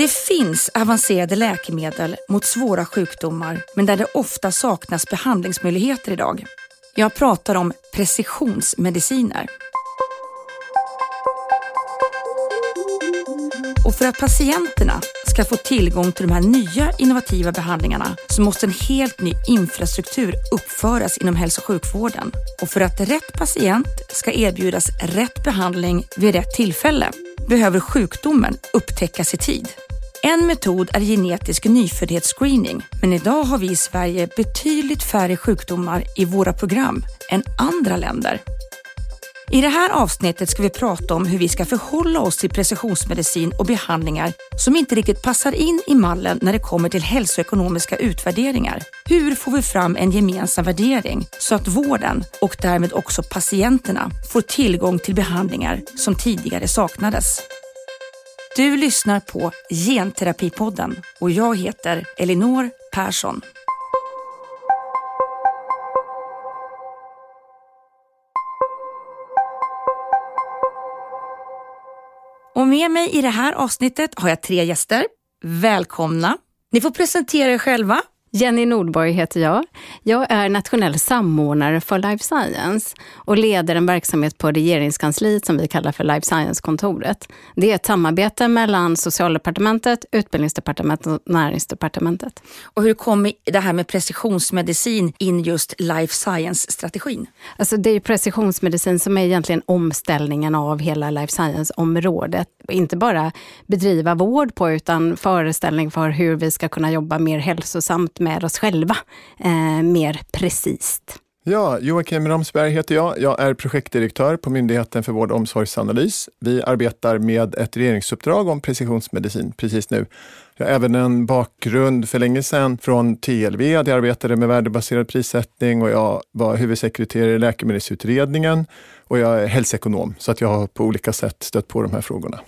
Det finns avancerade läkemedel mot svåra sjukdomar men där det ofta saknas behandlingsmöjligheter idag. Jag pratar om precisionsmediciner. Och för att patienterna ska få tillgång till de här nya innovativa behandlingarna så måste en helt ny infrastruktur uppföras inom hälso och sjukvården. Och för att rätt patient ska erbjudas rätt behandling vid rätt tillfälle behöver sjukdomen upptäckas i tid. En metod är genetisk nyföddhetsscreening, men idag har vi i Sverige betydligt färre sjukdomar i våra program än andra länder. I det här avsnittet ska vi prata om hur vi ska förhålla oss till precisionsmedicin och behandlingar som inte riktigt passar in i mallen när det kommer till hälsoekonomiska utvärderingar. Hur får vi fram en gemensam värdering så att vården och därmed också patienterna får tillgång till behandlingar som tidigare saknades? Du lyssnar på Genterapipodden och jag heter Elinor Persson. Med mig i det här avsnittet har jag tre gäster. Välkomna! Ni får presentera er själva Jenny Nordborg heter jag. Jag är nationell samordnare för Life Science och leder en verksamhet på regeringskansliet som vi kallar för Life Science-kontoret. Det är ett samarbete mellan Socialdepartementet, Utbildningsdepartementet och Näringsdepartementet. Och hur kommer det här med precisionsmedicin in just Life Science-strategin? Alltså det är precisionsmedicin som är egentligen omställningen av hela Life Science-området. Inte bara bedriva vård på utan föreställning för hur vi ska kunna jobba mer hälsosamt med oss själva eh, mer precis. Ja, Joakim Ramsberg heter jag. Jag är projektdirektör på Myndigheten för vård och omsorgsanalys. Vi arbetar med ett regeringsuppdrag om precisionsmedicin precis nu. Jag har även en bakgrund för länge sedan från TLV. Jag arbetade med värdebaserad prissättning och jag var huvudsekreterare i Läkemedelsutredningen och jag är hälsoekonom så att jag har på olika sätt stött på de här frågorna.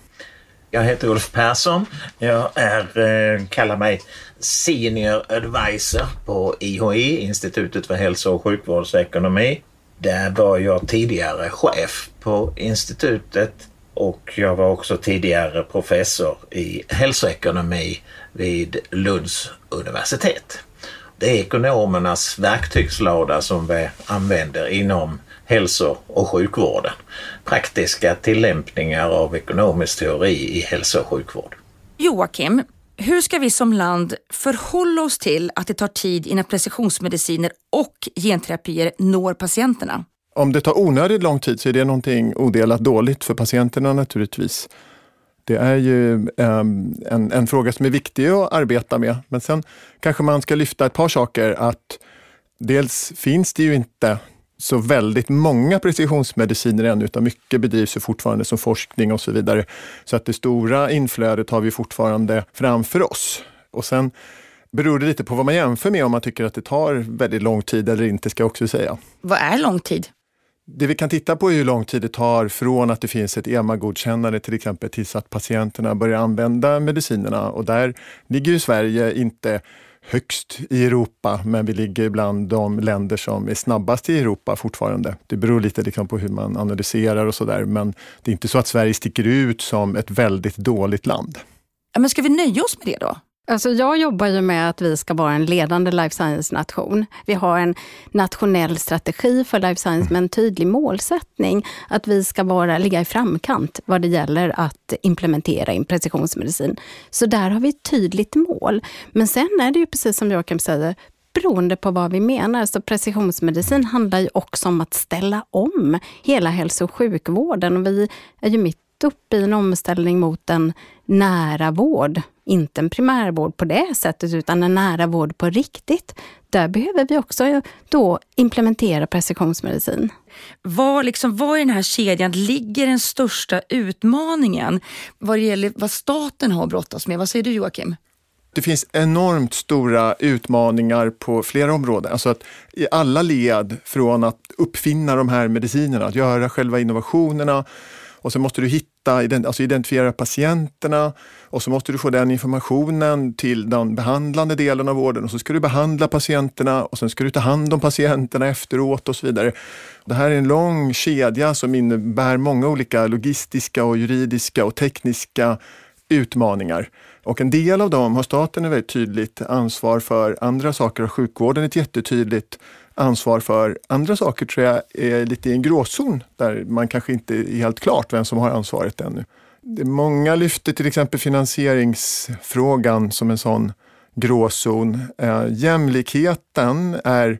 Jag heter Ulf Persson. Jag är, eh, kallar mig Senior Advisor på IHE, Institutet för hälso och sjukvårdsekonomi. Där var jag tidigare chef på institutet och jag var också tidigare professor i hälsoekonomi vid Lunds universitet. Det är ekonomernas verktygslåda som vi använder inom hälso och sjukvården. Praktiska tillämpningar av ekonomisk teori i hälso och sjukvård. Joakim, hur ska vi som land förhålla oss till att det tar tid innan precisionsmediciner och genterapier når patienterna? Om det tar onödigt lång tid så är det någonting odelat dåligt för patienterna naturligtvis. Det är ju um, en, en, fråga som är viktig att arbeta med. Men sen kanske man ska lyfta ett par saker. Att dels finns det ju inte så väldigt många precisionsmediciner ännu, utan mycket bedrivs ju fortfarande som forskning och så vidare. Så att det stora inflödet har vi fortfarande framför oss. Och sen beror det lite på vad man jämför med, om man tycker att det tar väldigt lång tid eller inte, ska jag också säga. Vad är lång tid? Det vi kan titta på är hur lång tid det tar från att det finns ett EMA-godkännande till exempel tills att patienterna börjar använda medicinerna och där ligger ju Sverige inte högst i Europa, men vi ligger bland de länder som är snabbast i Europa fortfarande. Det beror lite liksom på hur man analyserar och sådär, men det är inte så att Sverige sticker ut som ett väldigt dåligt land. men ska vi nöja oss med det då? Alltså jag jobbar ju med att vi ska vara en ledande life science-nation. Vi har en nationell strategi för life science med en tydlig målsättning att vi ska vara, ligga i framkant vad det gäller att implementera in precisionsmedicin. Så där har vi ett tydligt mål. Men sen är det ju precis som Joakim säger, beroende på vad vi menar. Så precisionsmedicin handlar ju också om att ställa om hela hälso och sjukvården. Och vi är ju mitt uppe i en omställning mot en nära vård inte en primärvård på det sättet, utan en nära vård på riktigt. Där behöver vi också då implementera precisionsmedicin. Var, liksom, var i den här kedjan ligger den största utmaningen vad det gäller vad staten har brottas med? Vad säger du Joakim? Det finns enormt stora utmaningar på flera områden. Alltså att i alla led, från att uppfinna de här medicinerna, att göra själva innovationerna och så måste du hitta, alltså identifiera patienterna och så måste du få den informationen till den behandlande delen av vården och så ska du behandla patienterna och sen ska du ta hand om patienterna efteråt och så vidare. Det här är en lång kedja som innebär många olika logistiska och juridiska och tekniska utmaningar. Och en del av dem har staten ett väldigt tydligt ansvar för. Andra saker har sjukvården ett jättetydligt ansvar för. Andra saker tror jag är lite i en gråzon där man kanske inte är helt klart vem som har ansvaret ännu. Många lyfter till exempel finansieringsfrågan som en sån gråzon. Eh, jämlikheten är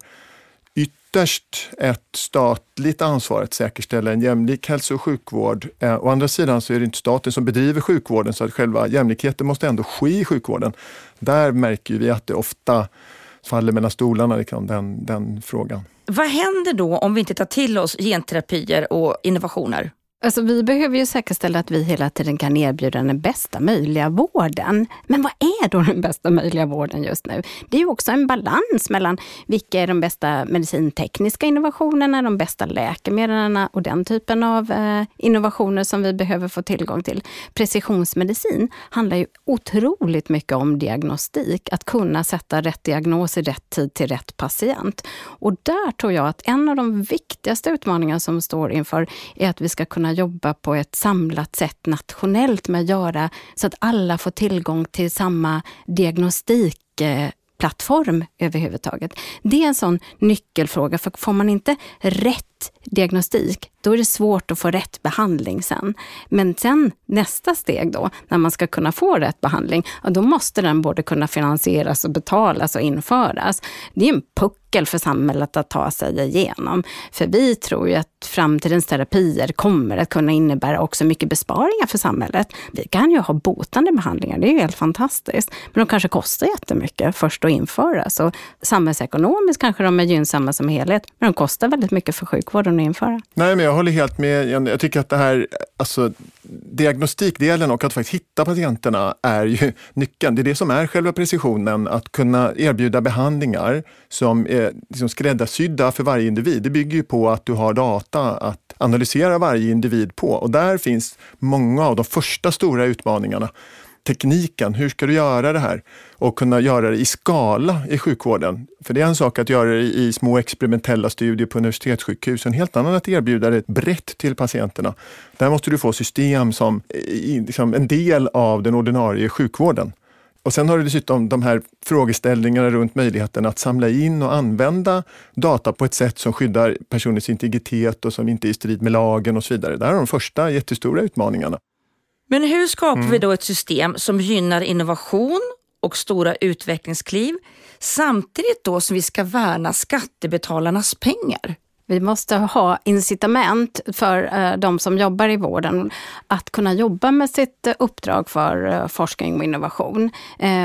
ytterst ett statligt ansvar att säkerställa en jämlik hälso och sjukvård. Eh, å andra sidan så är det inte staten som bedriver sjukvården så att själva jämlikheten måste ändå ske i sjukvården. Där märker vi att det ofta faller mellan stolarna, liksom, den, den frågan. Vad händer då om vi inte tar till oss genterapier och innovationer? Alltså, vi behöver ju säkerställa att vi hela tiden kan erbjuda den bästa möjliga vården. Men vad är då den bästa möjliga vården just nu? Det är ju också en balans mellan vilka är de bästa medicintekniska innovationerna, de bästa läkemedlen och den typen av eh, innovationer som vi behöver få tillgång till. Precisionsmedicin handlar ju otroligt mycket om diagnostik, att kunna sätta rätt diagnos i rätt tid till rätt patient. Och där tror jag att en av de viktigaste utmaningarna som står inför är att vi ska kunna jobba på ett samlat sätt nationellt med att göra så att alla får tillgång till samma diagnostikplattform överhuvudtaget. Det är en sån nyckelfråga, för får man inte rätt diagnostik, då är det svårt att få rätt behandling sen. Men sen nästa steg då, när man ska kunna få rätt behandling, ja, då måste den både kunna finansieras och betalas och införas. Det är en puckel för samhället att ta sig igenom. För vi tror ju att framtidens terapier kommer att kunna innebära också mycket besparingar för samhället. Vi kan ju ha botande behandlingar, det är ju helt fantastiskt. Men de kanske kostar jättemycket först att införa. Så samhällsekonomiskt kanske de är gynnsamma som helhet, men de kostar väldigt mycket för sjukvården sjukvården att införa. Nej, men jag håller helt med. Jag tycker att det här, alltså diagnostikdelen och att faktiskt hitta patienterna är ju nyckeln. Det är det som är själva precisionen, att kunna erbjuda behandlingar som är liksom skräddarsydda för varje individ. Det bygger ju på att du har data att analysera varje individ på och där finns många av de första stora utmaningarna tekniken, hur ska du göra det här? Och kunna göra det i skala i sjukvården. För det är en sak att göra det i små experimentella studier på universitetssjukhus, en helt annan att erbjuda det brett till patienterna. Där måste du få system som liksom en del av den ordinarie sjukvården. Och sen har du dessutom de här frågeställningarna runt möjligheten att samla in och använda data på ett sätt som skyddar personens integritet och som inte är i strid med lagen och så vidare. Det här är de första jättestora utmaningarna. Men hur skapar mm. vi då ett system som gynnar innovation och stora utvecklingskliv samtidigt då som vi ska värna skattebetalarnas pengar? Vi måste ha incitament för eh, de som jobbar i vården att kunna jobba med sitt eh, uppdrag för eh, forskning och innovation.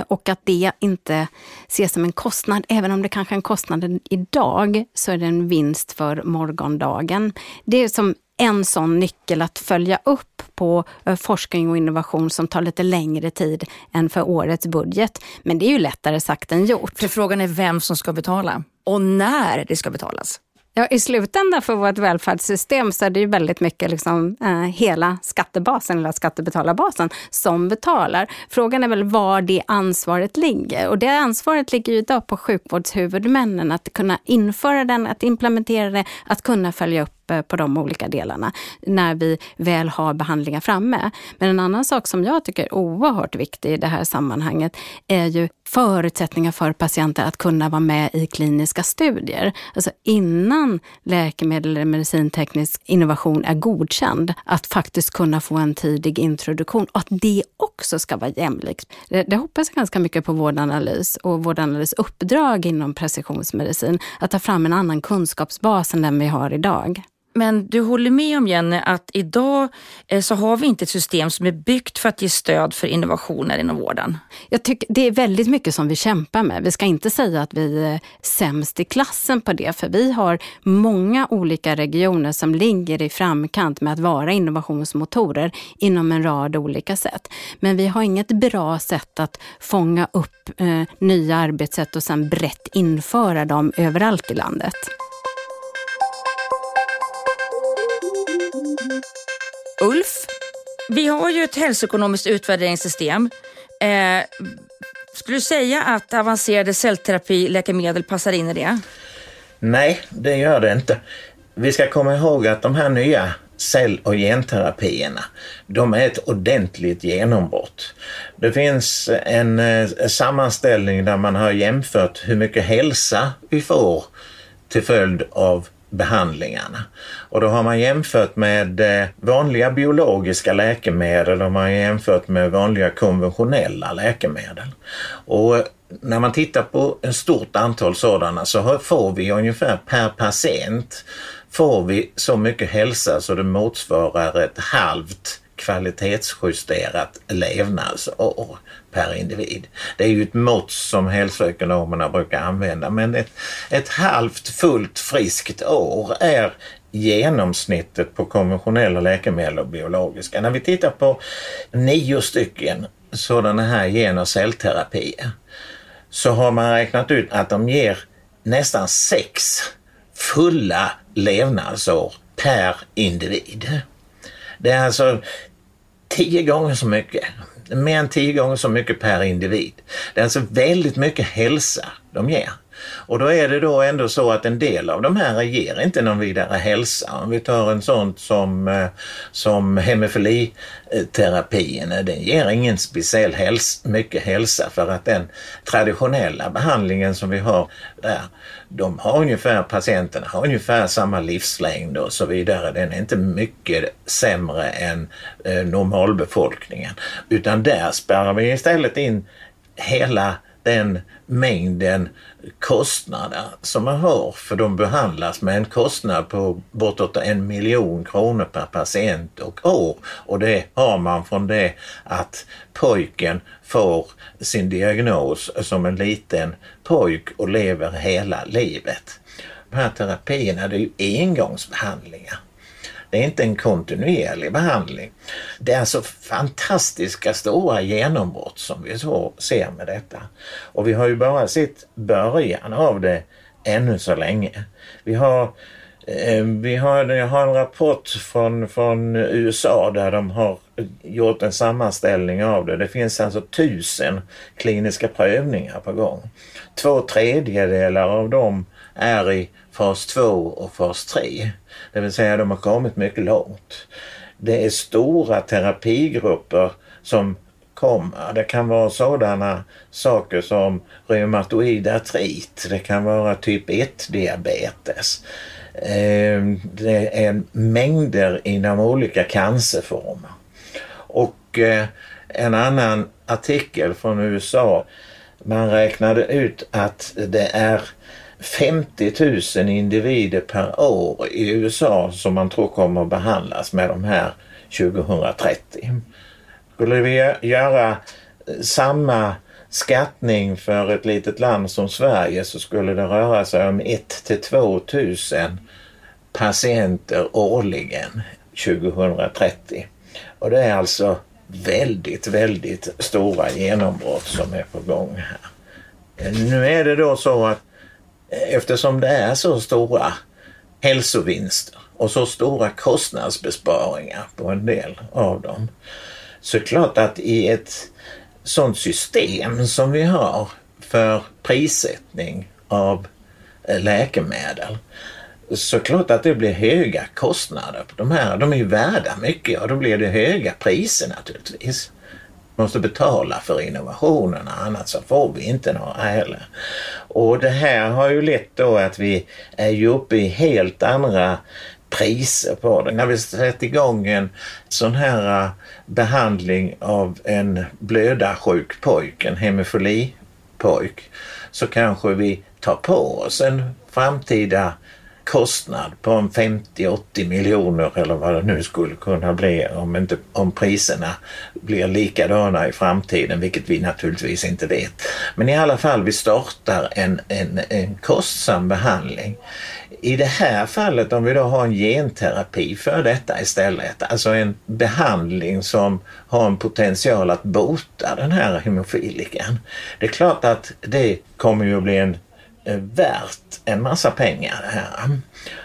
Och att det inte ses som en kostnad, även om det kanske är en kostnad idag, så är det en vinst för morgondagen. Det är som en sån nyckel att följa upp på eh, forskning och innovation som tar lite längre tid än för årets budget. Men det är ju lättare sagt än gjort. För frågan är vem som ska betala och när det ska betalas. Ja, I slutändan för vårt välfärdssystem så är det ju väldigt mycket liksom, eh, hela skattebasen, eller skattebetalarbasen, som betalar. Frågan är väl var det ansvaret ligger. Och det ansvaret ligger ju idag på sjukvårdshuvudmännen att kunna införa den, att implementera det, att kunna följa upp Eh, på de olika delarna när vi väl har behandlingar framme. Men en annan sak som jag tycker är oerhört viktig i det här sammanhanget är ju förutsättningar för patienter att kunna vara med i kliniska studier. Alltså innan läkemedel eller medicinteknisk innovation är godkänd, att faktiskt kunna få en tidig introduktion och att det också ska vara jämlikt. Det, det hoppas jag ganska mycket på Vårdanalys och Vårdanalys uppdrag inom precisionsmedicin, att ta fram en annan kunskapsbas än den vi har idag. Men du håller med om Jenny att idag eh, så har vi inte ett system som är byggt för att ge stöd för innovationer inom vården. Jag tycker det är väldigt mycket som vi kämpar med. Vi ska inte säga att vi är sämst i klassen på det, för vi har många olika regioner som ligger i framkant med att vara innovationsmotorer inom en rad olika sätt. Men vi har inget bra sätt att fånga upp eh, nya arbetssätt och sen brett införa dem överallt i landet. Ulf, vi har ju ett hälsoekonomiskt utvärderingssystem. Eh, skulle du säga att avancerade cellterapiläkemedel passar in i det? Nej, det gör det inte. Vi ska komma ihåg att de här nya cell och genterapierna, de är ett ordentligt genombrott. Det finns en eh, sammanställning där man har jämfört hur mycket hälsa vi får till följd av behandlingarna. Och då har man jämfört med eh, vanliga biologiska läkemedel och man har jämfört med vanliga konventionella läkemedel. Och eh, när man tittar på ett stort antal sådana så får vi ungefär per patient får vi så mycket hälsa så det motsvarar ett halvt kvalitetsjusterat levnadsår per individ. Det är ju ett mått som hälsoekonomerna brukar använda men ett, ett halvt fullt friskt år är genomsnittet på konventionella läkemedel och biologiska. När vi tittar på nio stycken sådana här gen och cellterapier så har man räknat ut att de ger nästan sex fulla levnadsår per individ. Det är alltså tio gånger så mycket. Mer än tio gånger så mycket per individ. Det är alltså väldigt mycket hälsa de ger. Och då är det då ändå så att en del av de här ger inte någon vidare hälsa. Om vi tar en sån som, eh, som hemofiliterapin, eh, den ger ingen speciell häls mycket hälsa för att den traditionella behandlingen som vi har där, de har ungefär, patienterna har ungefär samma livslängd och så vidare. Den är inte mycket sämre än eh, normalbefolkningen. Utan där spärrar vi istället in hela den mängden kostnader som man har för de behandlas med en kostnad på bortåt en miljon kronor per patient och år. Och det har man från det att pojken får sin diagnos som en liten pojk och lever hela livet. De här terapierna det är ju engångsbehandlingar. Det är inte en kontinuerlig behandling. Det är alltså fantastiska stora genombrott som vi så ser med detta. Och vi har ju bara sett början av det ännu så länge. Vi har eh, vi har, jag har en rapport från, från USA där de har gjort en sammanställning av det. Det finns alltså tusen kliniska prövningar på gång. Två tredjedelar av dem är i fas 2 och fas 3. Det vill säga de har kommit mycket långt. Det är stora terapigrupper som kommer. Det kan vara sådana saker som reumatoid artrit. Det kan vara typ 1 diabetes. Ehm, det är mängder inom olika cancerformer. Och eh, en annan artikel från USA, man räknade ut att det är 50 000 individer per år i USA som man tror kommer att behandlas med de här 2030. Skulle vi göra eh, samma skattning för ett litet land som Sverige så skulle det röra sig om 1 till 2 000 patienter årligen 2030. Och det är alltså väldigt, väldigt stora genombrott som är på gång här. Eh, nu är det då så att eftersom det är så stora hälsovinster och så stora kostnadsbesparingar på en del av dem. Så är det klart att i ett sådant system som vi har för prissättning av eh, läkemedel så klart att det blir höga kostnader på de här. De är ju värda mycket och då blir det höga priser naturligtvis måste betala för innovationerna annars så får vi inte några heller. Och det här har ju lett då att vi är ju uppe i helt andra priser på det. När vi sätter igång en sån här äh, behandling av en blödarsjuk pojk, en hemofilipojk, så kanske vi tar på oss en framtida kostnad på en 50-80 miljoner eller vad det nu skulle kunna bli om, inte, om priserna blir likadana i framtiden, vilket vi naturligtvis inte vet. Men i alla fall, vi startar en, en, en kostsam behandling. I det här fallet om vi då har en genterapi för detta istället, alltså en behandling som har en potential att bota den här hemofilikan. Det är klart att det kommer ju att bli en Eh, värt en massa pengar det här.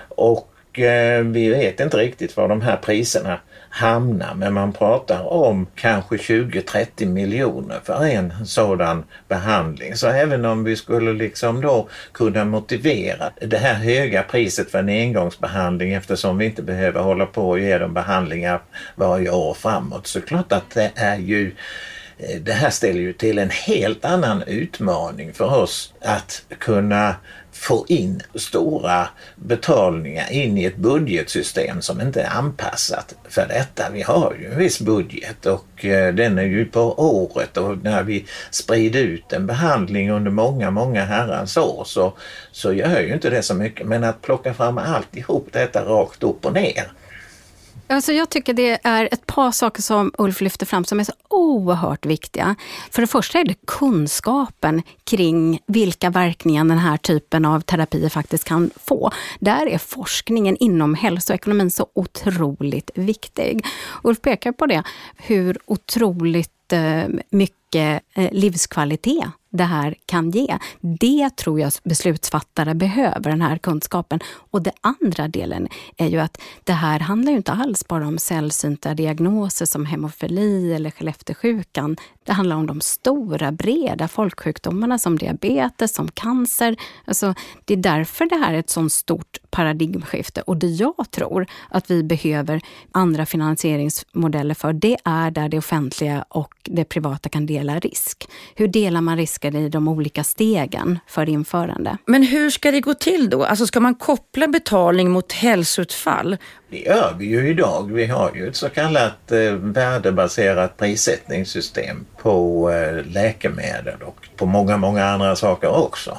Och eh, vi vet inte riktigt var de här priserna hamnar Men man pratar om kanske 20-30 miljoner för en sådan behandling. Så även om vi skulle liksom då kunna motivera det här höga priset för en engångsbehandling eftersom vi inte behöver hålla på och ge dem behandlingar varje år framåt så klart att det är ju Eh, det här ställer ju till en helt annan utmaning för oss att kunna få in stora betalningar in i ett budgetsystem som inte är anpassat för detta. Vi har ju en viss budget och eh, den är ju på året och när vi sprider ut en behandling under många, många herrans år så, så gör ju inte det så mycket. Men att plocka fram alltihop detta rakt upp och ner Alltså jag tycker det är ett par saker som Ulf lyfter fram som är så oerhört viktiga. För det första är det kunskapen kring vilka verkningar den här typen av terapier faktiskt kan få. Där är forskningen inom hälsoekonomin så otroligt viktig. Ulf pekar på det, hur otroligt eh, mycket eh, livskvalitet det här kan ge. Det tror jag beslutsfattare behöver, den här kunskapen. Och den andra delen är ju att det här handlar ju inte alls bara om sällsynta diagnoser som hemofili eller Skellefteåsjukan. Det handlar om de stora, breda folksjukdomarna som diabetes, som cancer. Alltså, det är därför det här är ett sånt stort paradigmskifte. Och det jag tror att vi behöver andra finansieringsmodeller för, det är där det offentliga och det privata kan dela risk. Hur delar man risker i de olika stegen för införande? Men hur ska det gå till då? Alltså ska man koppla betalning mot hälsoutfall? Det gör vi ju idag. Vi har ju ett så kallat eh, värdebaserat prissättningssystem på eh, läkemedel och på många, många andra saker också.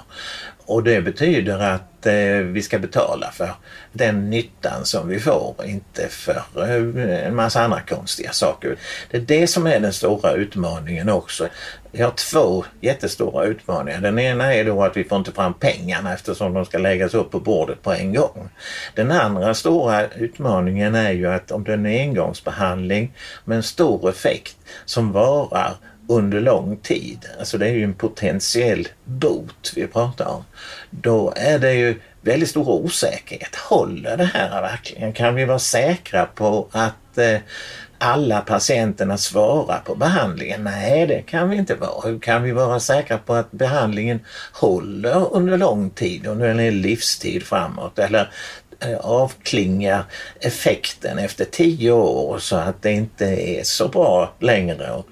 Och det betyder att eh, vi ska betala för den nyttan som vi får, inte för eh, en massa andra konstiga saker. Det är det som är den stora utmaningen också. Vi har två jättestora utmaningar. Den ena är då att vi får inte fram pengarna eftersom de ska läggas upp på bordet på en gång. Den andra stora utmaningen är ju att om det är en engångsbehandling med en stor effekt som varar under lång tid, alltså det är ju en potentiell bot vi pratar om, då är det ju väldigt stor osäkerhet. Håller det här verkligen? Kan vi vara säkra på att eh, alla patienterna svarar på behandlingen? Nej, det kan vi inte vara. Hur kan vi vara säkra på att behandlingen håller under lång tid, under en livstid framåt? Eller eh, avklingar effekten efter tio år så att det inte är så bra längre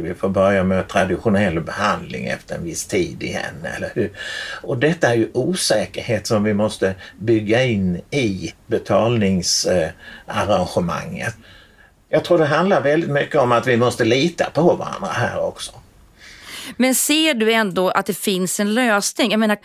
vi får börja med traditionell behandling efter en viss tid igen. Eller hur? Och detta är ju osäkerhet som vi måste bygga in i betalningsarrangemanget. Jag tror det handlar väldigt mycket om att vi måste lita på varandra här också. Men ser du ändå att det finns en lösning? Jag menar,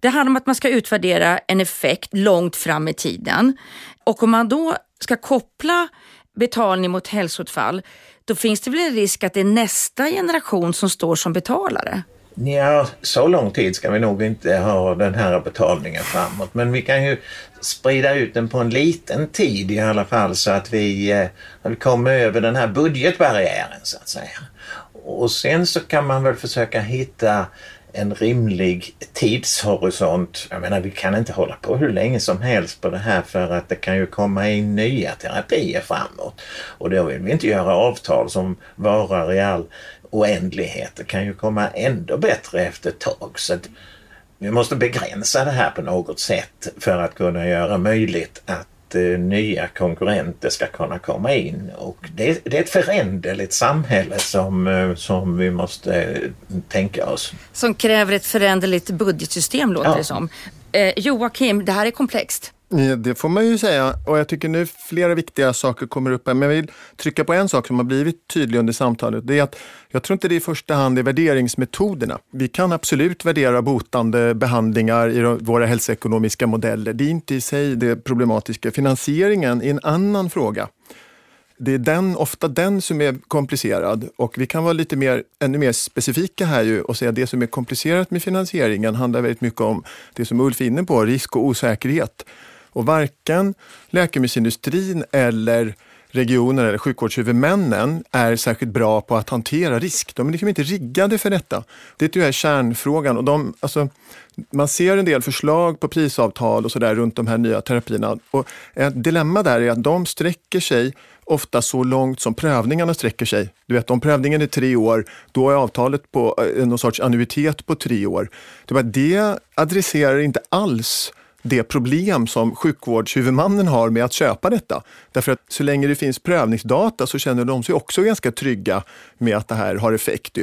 det handlar om att man ska utvärdera en effekt långt fram i tiden. Och om man då ska koppla betalning mot hälsoutfall, då finns det väl en risk att det är nästa generation som står som betalare? Ja, så lång tid ska vi nog inte ha den här betalningen framåt. Men vi kan ju sprida ut den på en liten tid i alla fall så att vi, eh, vi kommer över den här budgetbarriären så att säga. Och sen så kan man väl försöka hitta en rimlig tidshorisont. Jag menar, vi kan inte hålla på hur länge som helst på det här för att det kan ju komma in nya terapier framåt. Och då vill vi inte göra avtal som varar i all oändlighet. Det kan ju komma ändå bättre efter ett tag. Så vi måste begränsa det här på något sätt för att kunna göra möjligt att Eh, nya konkurrenter ska kunna komma in. Och det, det, är ett föränderligt samhälle som, eh, som vi måste tänka oss. Som kräver ett föränderligt budgetsystem låter ja. det som. Eh, Joakim, det här är komplext. Det får man ju säga och jag tycker nu flera viktiga saker kommer upp här. Men jag vill trycka på en sak som har blivit tydlig under samtalet. Det är att jag tror inte det i första hand är värderingsmetoderna. Vi kan absolut värdera botande behandlingar i våra hälsoekonomiska modeller. Det är inte i sig det problematiska. Finansieringen är en annan fråga. Det är den, ofta den som är komplicerad och vi kan vara lite mer, ännu mer specifika här ju och säga att det som är komplicerat med finansieringen handlar väldigt mycket om det som Ulf är inne på, risk och osäkerhet. Och varken läkemedelsindustrin eller regioner eller sjukvårdshuvudmännen är särskilt bra på att hantera risk. De är liksom inte riggade för detta. Det är kärnfrågan. Och de, alltså, man ser en del förslag på prisavtal och sådär runt de här nya terapierna. Och ett dilemma där är att de sträcker sig ofta så långt som prövningarna sträcker sig. Du vet, om prövningen är tre år, då är avtalet på eh, någon sorts annuitet på tre år. Det, bara, det adresserar inte alls det problem som sjukvårdshuvudmannen har med att köpa detta. Därför att så länge det finns prövningsdata så känner de sig också ganska trygga med att det här har effekt.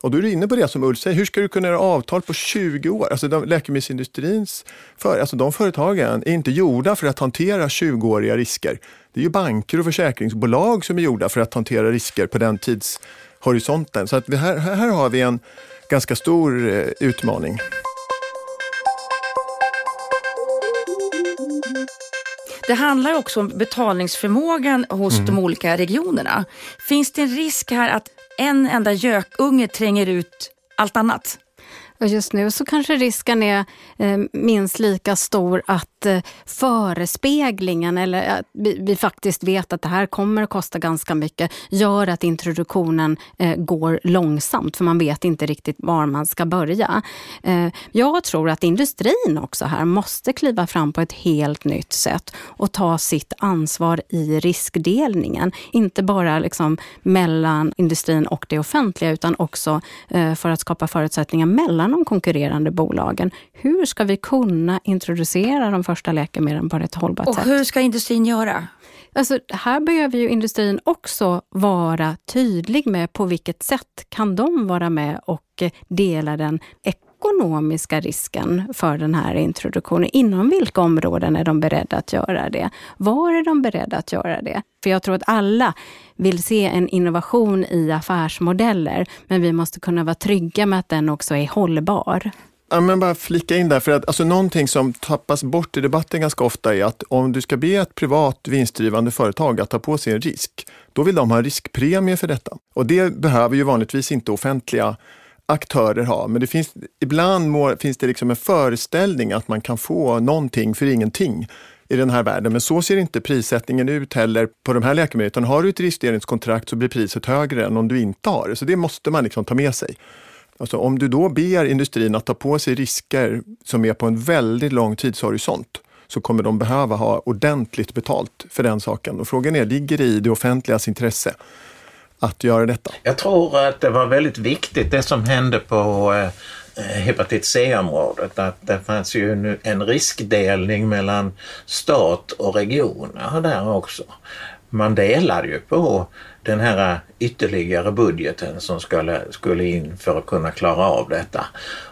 Och då är du inne på det som Ulf säger, hur ska du kunna göra avtal på 20 år? Alltså de, läkemedelsindustrins för, alltså de företagen är inte gjorda för att hantera 20-åriga risker. Det är ju banker och försäkringsbolag som är gjorda för att hantera risker på den tidshorisonten. Så att här, här har vi en ganska stor eh, utmaning. Det handlar också om betalningsförmågan hos mm. de olika regionerna. Finns det en risk här att en enda gökunge tränger ut allt annat? Och just nu så kanske risken är eh, minst lika stor att att eh, förespeglingen eller att vi, vi, faktiskt vet att det här kommer att kosta ganska mycket gör att introduktionen eh, går långsamt för man vet inte riktigt var man ska börja. Eh, jag tror att industrin också här måste kliva fram på ett helt nytt sätt och ta sitt ansvar i riskdelningen. Inte bara liksom mellan industrin och det offentliga utan också eh, för att skapa förutsättningar mellan de konkurrerande bolagen. Hur ska vi kunna introducera de första läkemedlen på ett hållbart och sätt? Och hur ska industrin göra? Alltså, här behöver ju industrin också vara tydlig med på vilket sätt kan de vara med och dela den ekonomiska risken för den här introduktionen. Inom vilka områden är de beredda att göra det? Var är de beredda att göra det? För jag tror att alla vill se en innovation i affärsmodeller, men vi måste kunna vara trygga med att den också är hållbar. Ja, men bara flika in där, för att alltså, någonting som tappas bort i debatten ganska ofta är att om du ska be ett privat vinstdrivande företag att ta på sig en risk, då vill de ha riskpremie för detta. Och det behöver ju vanligtvis inte offentliga aktörer ha, men det finns, ibland må, finns det liksom en föreställning att man kan få någonting för ingenting i den här världen. Men så ser inte prissättningen ut heller på de här läkemedlen. Utan har du ett registreringskontrakt så blir priset högre än om du inte har det. Så det måste man liksom ta med sig. Alltså om du då ber industrin att ta på sig risker som är på en väldigt lång tidshorisont så kommer de behöva ha ordentligt betalt för den saken. Och frågan är, ligger det i det offentligas intresse att göra detta? Jag tror att det var väldigt viktigt det som hände på eh, hepatit C-området att det fanns ju en riskdelning mellan stat och regioner där också. Man delade ju på den här ytterligare budgeten som skulle, skulle in för att kunna klara av detta.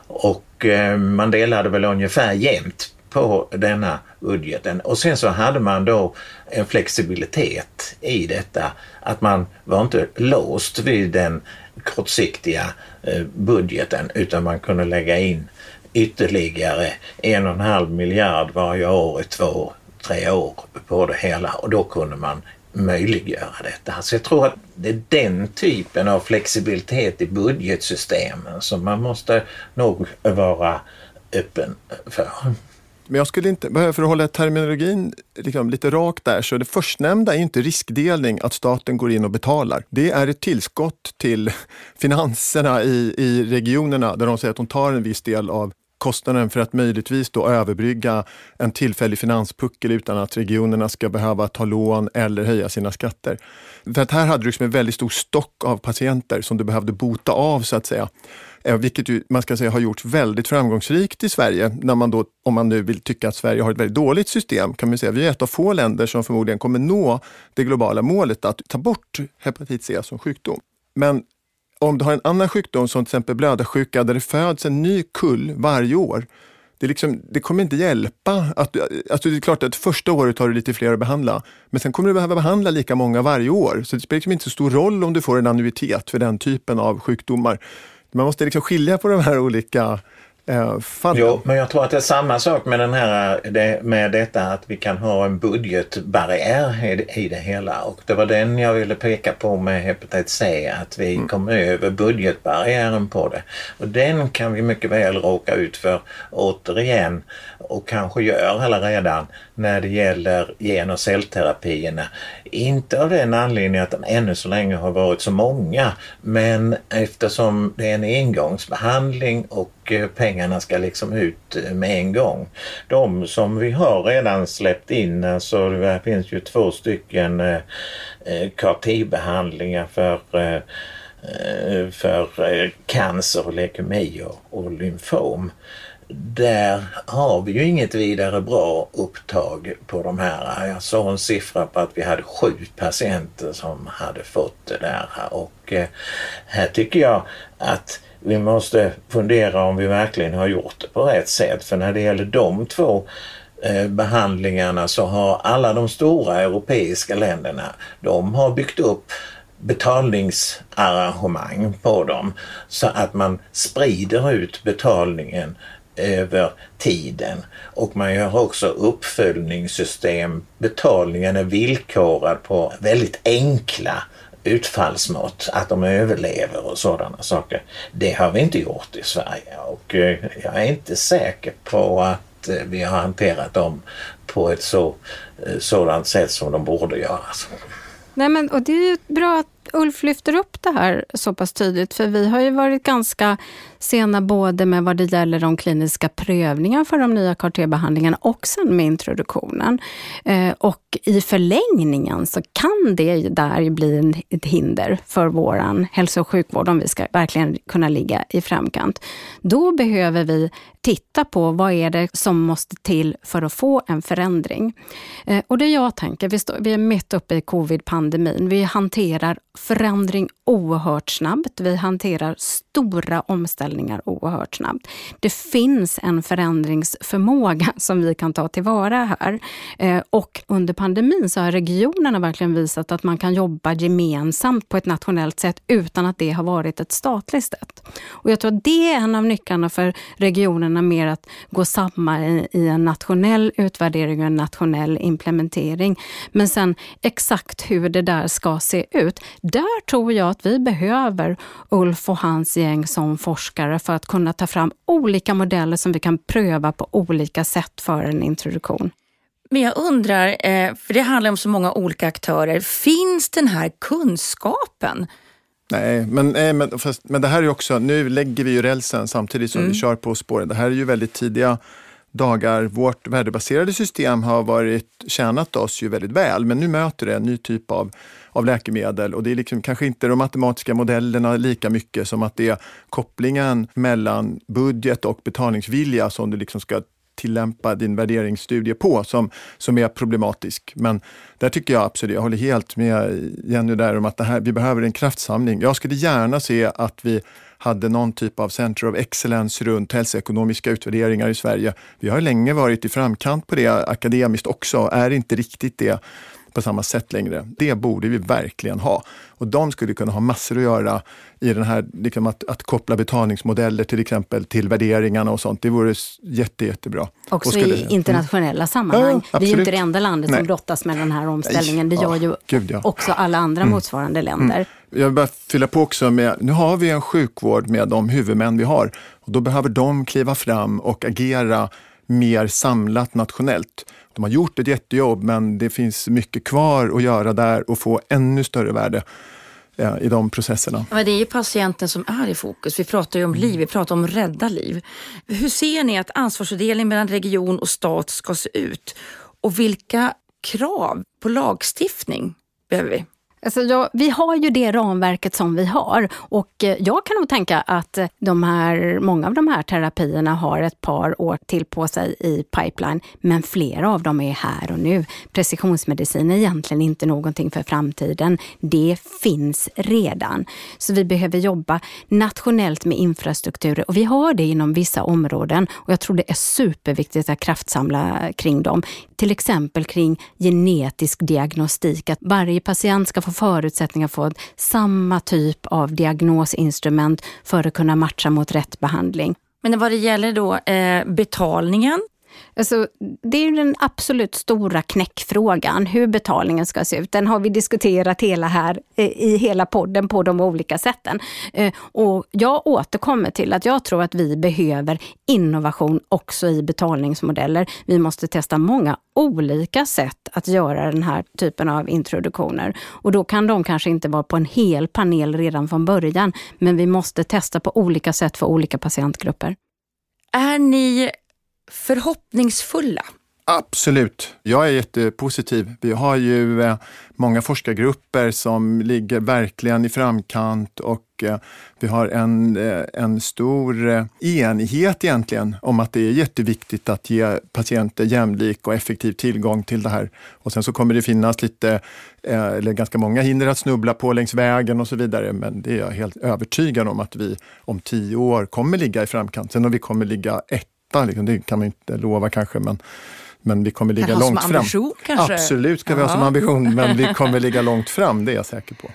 Och eh, man delade väl ungefär jämnt på denna budgeten. Och sen så hade man då en flexibilitet i detta. Att man var inte låst vid den kortsiktiga eh, budgeten utan man kunde lägga in ytterligare en och en halv miljard varje år i två, tre år på det hela och då kunde man möjliggöra detta. Så jag tror att det är den typen av flexibilitet i budgetsystemen som man måste nog vara öppen för. Men jag skulle inte, för att hålla terminologin liksom lite rakt där, så det förstnämnda är inte riskdelning, att staten går in och betalar. Det är ett tillskott till finanserna i, i regionerna där de säger att de tar en viss del av kostnaden för att möjligtvis då överbrygga en tillfällig finanspuckel utan att regionerna ska behöva ta lån eller höja sina skatter. För att här hade du liksom en väldigt stor stock av patienter som du behövde bota av så att säga. Eh, vilket ju, man ska säga har gjorts väldigt framgångsrikt i Sverige. När man då, om man nu vill tycka att Sverige har ett väldigt dåligt system kan man säga att vi är ett av få länder som förmodligen kommer nå det globala målet att ta bort hepatit C som sjukdom. Men om du har en annan sjukdom som till exempel blödarsjuka där det föds en ny kull varje år. Det, liksom, det kommer inte hjälpa. Att, alltså det är klart att första året har du lite fler att behandla, men sen kommer du behöva behandla lika många varje år. Så det spelar liksom inte så stor roll om du får en annuitet för den typen av sjukdomar. Man måste liksom skilja på de här olika eh. Jo, men jag tror att det är samma sak med, den här, det, med detta att vi kan ha en budgetbarriär i, i det hela. Och det var den jag ville peka på med hepatit C, att vi mm. kom över budgetbarriären på det. Och den kan vi mycket väl råka ut för återigen och kanske gör redan när det gäller gen och cellterapierna. Inte av den anledningen att den ännu så länge har varit så många men eftersom det är en engångsbehandling och och eh, pengarna ska liksom ut eh, med en gång. De som vi har redan släppt in, alltså det finns ju två stycken eh, eh CAR-T-behandlingar för för cancer, leukemi och lymfom där har vi ju inget vidare bra upptag på de här. Jag såg en siffra på att vi hade sju patienter som hade fått det där. Och här tycker jag att vi måste fundera om vi verkligen har gjort det på rätt sätt. För när det gäller de två eh, behandlingarna så har alla de stora europeiska länderna, de har byggt upp betalningsarrangemang på dem så att man sprider ut betalningen över tiden. Och man gör också uppföljningssystem. Betalningen är villkorad på väldigt enkla utfallsmått, att de överlever och sådana saker. Det har vi inte gjort i Sverige och eh, jag är inte säker på att eh, vi har hanterat dem på ett så, eh, sådant sätt som de borde göras. Nej, men, och det är ju bra att Ulf lyfter upp det här så pass tydligt, för vi har ju varit ganska sena både med vad det gäller de kliniska prövningarna för de nya CAR-T-behandlingarna och sen med introduktionen. Eh, och i förlängningen så kan det där bli ett hinder för vår hälso och sjukvård om vi ska verkligen kunna ligga i framkant. Då behöver vi titta på vad är det som måste till för att få en förändring. Eh, och det jag tänker, vi, står, vi är mitt uppe i covid-pandemin. Vi hanterar förändring oerhört snabbt. Vi hanterar stora omställningar oerhört snabbt. Det finns en förändringsförmåga som vi kan ta tillvara här. Eh, och under pandemin så har regionerna verkligen visat att man kan jobba gemensamt på ett nationellt sätt utan att det har varit ett statligt sätt. Och jag tror att det är en av nycklarna för regionerna mer att gå samman i en nationell utvärdering och en nationell implementering. Men sen exakt hur det där ska se ut, där tror jag att vi behöver Ulf och hans gäng som forskare för att kunna ta fram olika modeller som vi kan pröva på olika sätt för en introduktion. Men jag undrar, eh, för det handlar om så många olika aktörer, finns den här kunskapen? Nej, men, nej, men, fast, men det här är också, nu lägger vi ju rälsen samtidigt som mm. vi kör på spåren. Det här är ju väldigt tidiga dagar. Vårt värdebaserade system har varit, tjänat oss ju väldigt väl, men nu möter det en ny typ av, av läkemedel och det är liksom kanske inte de matematiska modellerna lika mycket som att det är kopplingen mellan budget och betalningsvilja som du liksom ska tillämpa din värderingsstudie på som, som är problematisk. Men där tycker jag absolut, jag håller helt med Jenny där om att det här, vi behöver en kraftsamling. Jag skulle gärna se att vi hade någon typ av Center of Excellence runt hälsoekonomiska utvärderingar i Sverige. Vi har länge varit i framkant på det akademiskt också, är inte riktigt det på samma sätt längre. Det borde vi verkligen ha. Och de skulle kunna ha massor att göra i den här, liksom att, att koppla betalningsmodeller till exempel till värderingarna och sånt. Det vore jätte, jättebra. Också skulle, i internationella mm. sammanhang. Ja, vi är ju inte det enda landet Nej. som brottas med den här omställningen. Det gör ju Gud, ja. också alla andra mm. motsvarande länder. Mm. Jag vill bara fylla på också med, nu har vi en sjukvård med de huvudmän vi har. Och då behöver de kliva fram och agera mer samlat nationellt. De har gjort ett jättejobb men det finns mycket kvar att göra där och få ännu större värde eh, i de processerna. Men det är ju patienten som är i fokus. Vi pratar ju om liv, vi pratar om rädda liv. Hur ser ni att ansvarsfördelningen mellan region och stat ska se ut? Och vilka krav på lagstiftning behöver vi? Alltså jag, vi har ju det ramverket som vi har och eh, jag kan nog tänka att eh, de här, många av de här terapierna har ett par år till på sig i pipeline, men flera av dem är här och nu. Precisionsmedicin är egentligen inte någonting för framtiden. Det finns redan. Så vi behöver jobba nationellt med infrastrukturer och vi har det inom vissa områden och jag tror det är superviktigt att kraftsamla kring dem. Till exempel kring genetisk diagnostik, att varje patient ska få förutsättningar för samma typ av diagnosinstrument för att kunna matcha mot rätt behandling. Men vad det gäller då eh, betalningen Alltså, det är den absolut stora knäckfrågan, hur betalningen ska se ut. Den har vi diskuterat hela här eh, i hela podden på de olika sätten. Eh, och jag återkommer till att jag tror att vi behöver innovation också i betalningsmodeller. Vi måste testa många olika sätt att göra den här typen av introduktioner. Och då kan de kanske inte vara på en hel panel redan från början, men vi måste testa på olika sätt för olika patientgrupper. Är ni förhoppningsfulla? Absolut. Jag är jättepositiv. Vi har ju eh, många forskargrupper som ligger verkligen i framkant och eh, vi har en, eh, en stor eh, enighet egentligen om att det är jätteviktigt att ge patienter jämlik och effektiv tillgång till det här. Och sen så kommer det finnas lite, eh, eller ganska många hinder att snubbla på längs vägen och så vidare. Men det är jag helt övertygad om att vi om tio år kommer ligga i framkant. Sen om vi kommer ligga etta, liksom, det kan man inte lova kanske, men men vi kommer ligga långt fram. Ambition, kanske? Absolut ska vi ha som ambition, men vi kommer ligga långt fram, det är jag säker på.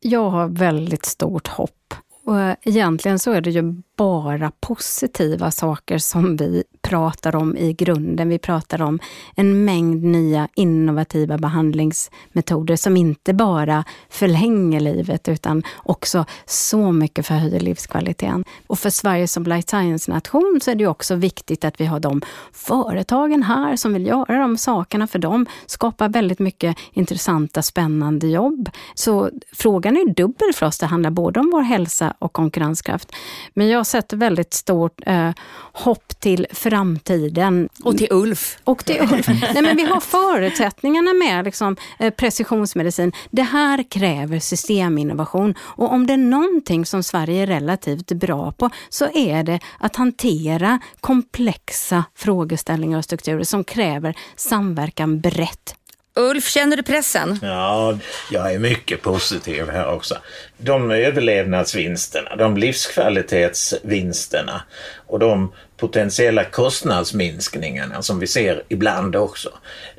Jag har väldigt stort hopp. Och eh, egentligen så är det ju bara positiva saker som vi pratar om i grunden. Vi pratar om en mängd nya innovativa behandlingsmetoder som inte bara förlänger livet utan också så mycket förhöjer livskvaliteten. Och för Sverige som life science-nation så är det också viktigt att vi har de företagen här som vill göra de sakerna för de skapar väldigt mycket intressanta, spännande jobb. Så frågan är dubbel för oss. Det handlar både om vår hälsa och konkurrenskraft. Men jag sätter väldigt stort eh, hopp till framtiden. Och till Ulf. Och till Ulf. Nej, men vi har förutsättningarna med liksom, eh, precisionsmedicin. Det här kräver systeminnovation. Och om det är någonting som Sverige är relativt bra på så är det att hantera komplexa frågeställningar och strukturer som kräver samverkan brett Ulf, känner du pressen? Ja, jag är mycket positiv här också. De överlevnadsvinsterna, de livskvalitetsvinsterna och de potentiella kostnadsminskningarna som vi ser ibland också.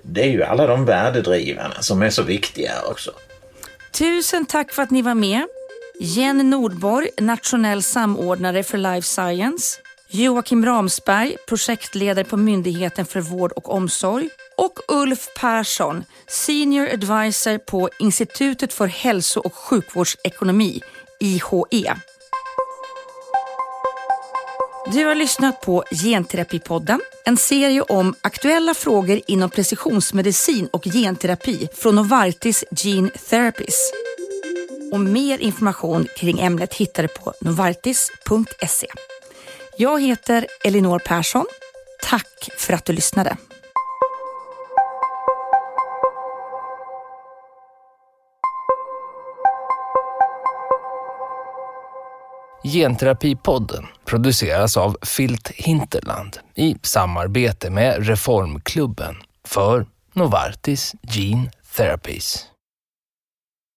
Det är ju alla de värdedrivarna som är så viktiga också. Tusen tack för att ni var med. Jenny Nordborg, nationell samordnare för Life Science. Joakim Ramsberg, projektledare på Myndigheten för vård och omsorg och Ulf Persson, Senior Advisor på Institutet för hälso och sjukvårdsekonomi, IHE. Du har lyssnat på Genterapipodden, en serie om aktuella frågor inom precisionsmedicin och genterapi från Novartis Gene Therapies. Och mer information kring ämnet hittar du på novartis.se. Jag heter Elinor Persson. Tack för att du lyssnade. Genterapipodden produceras av Filt Hinterland i samarbete med Reformklubben för Novartis Gene Therapies.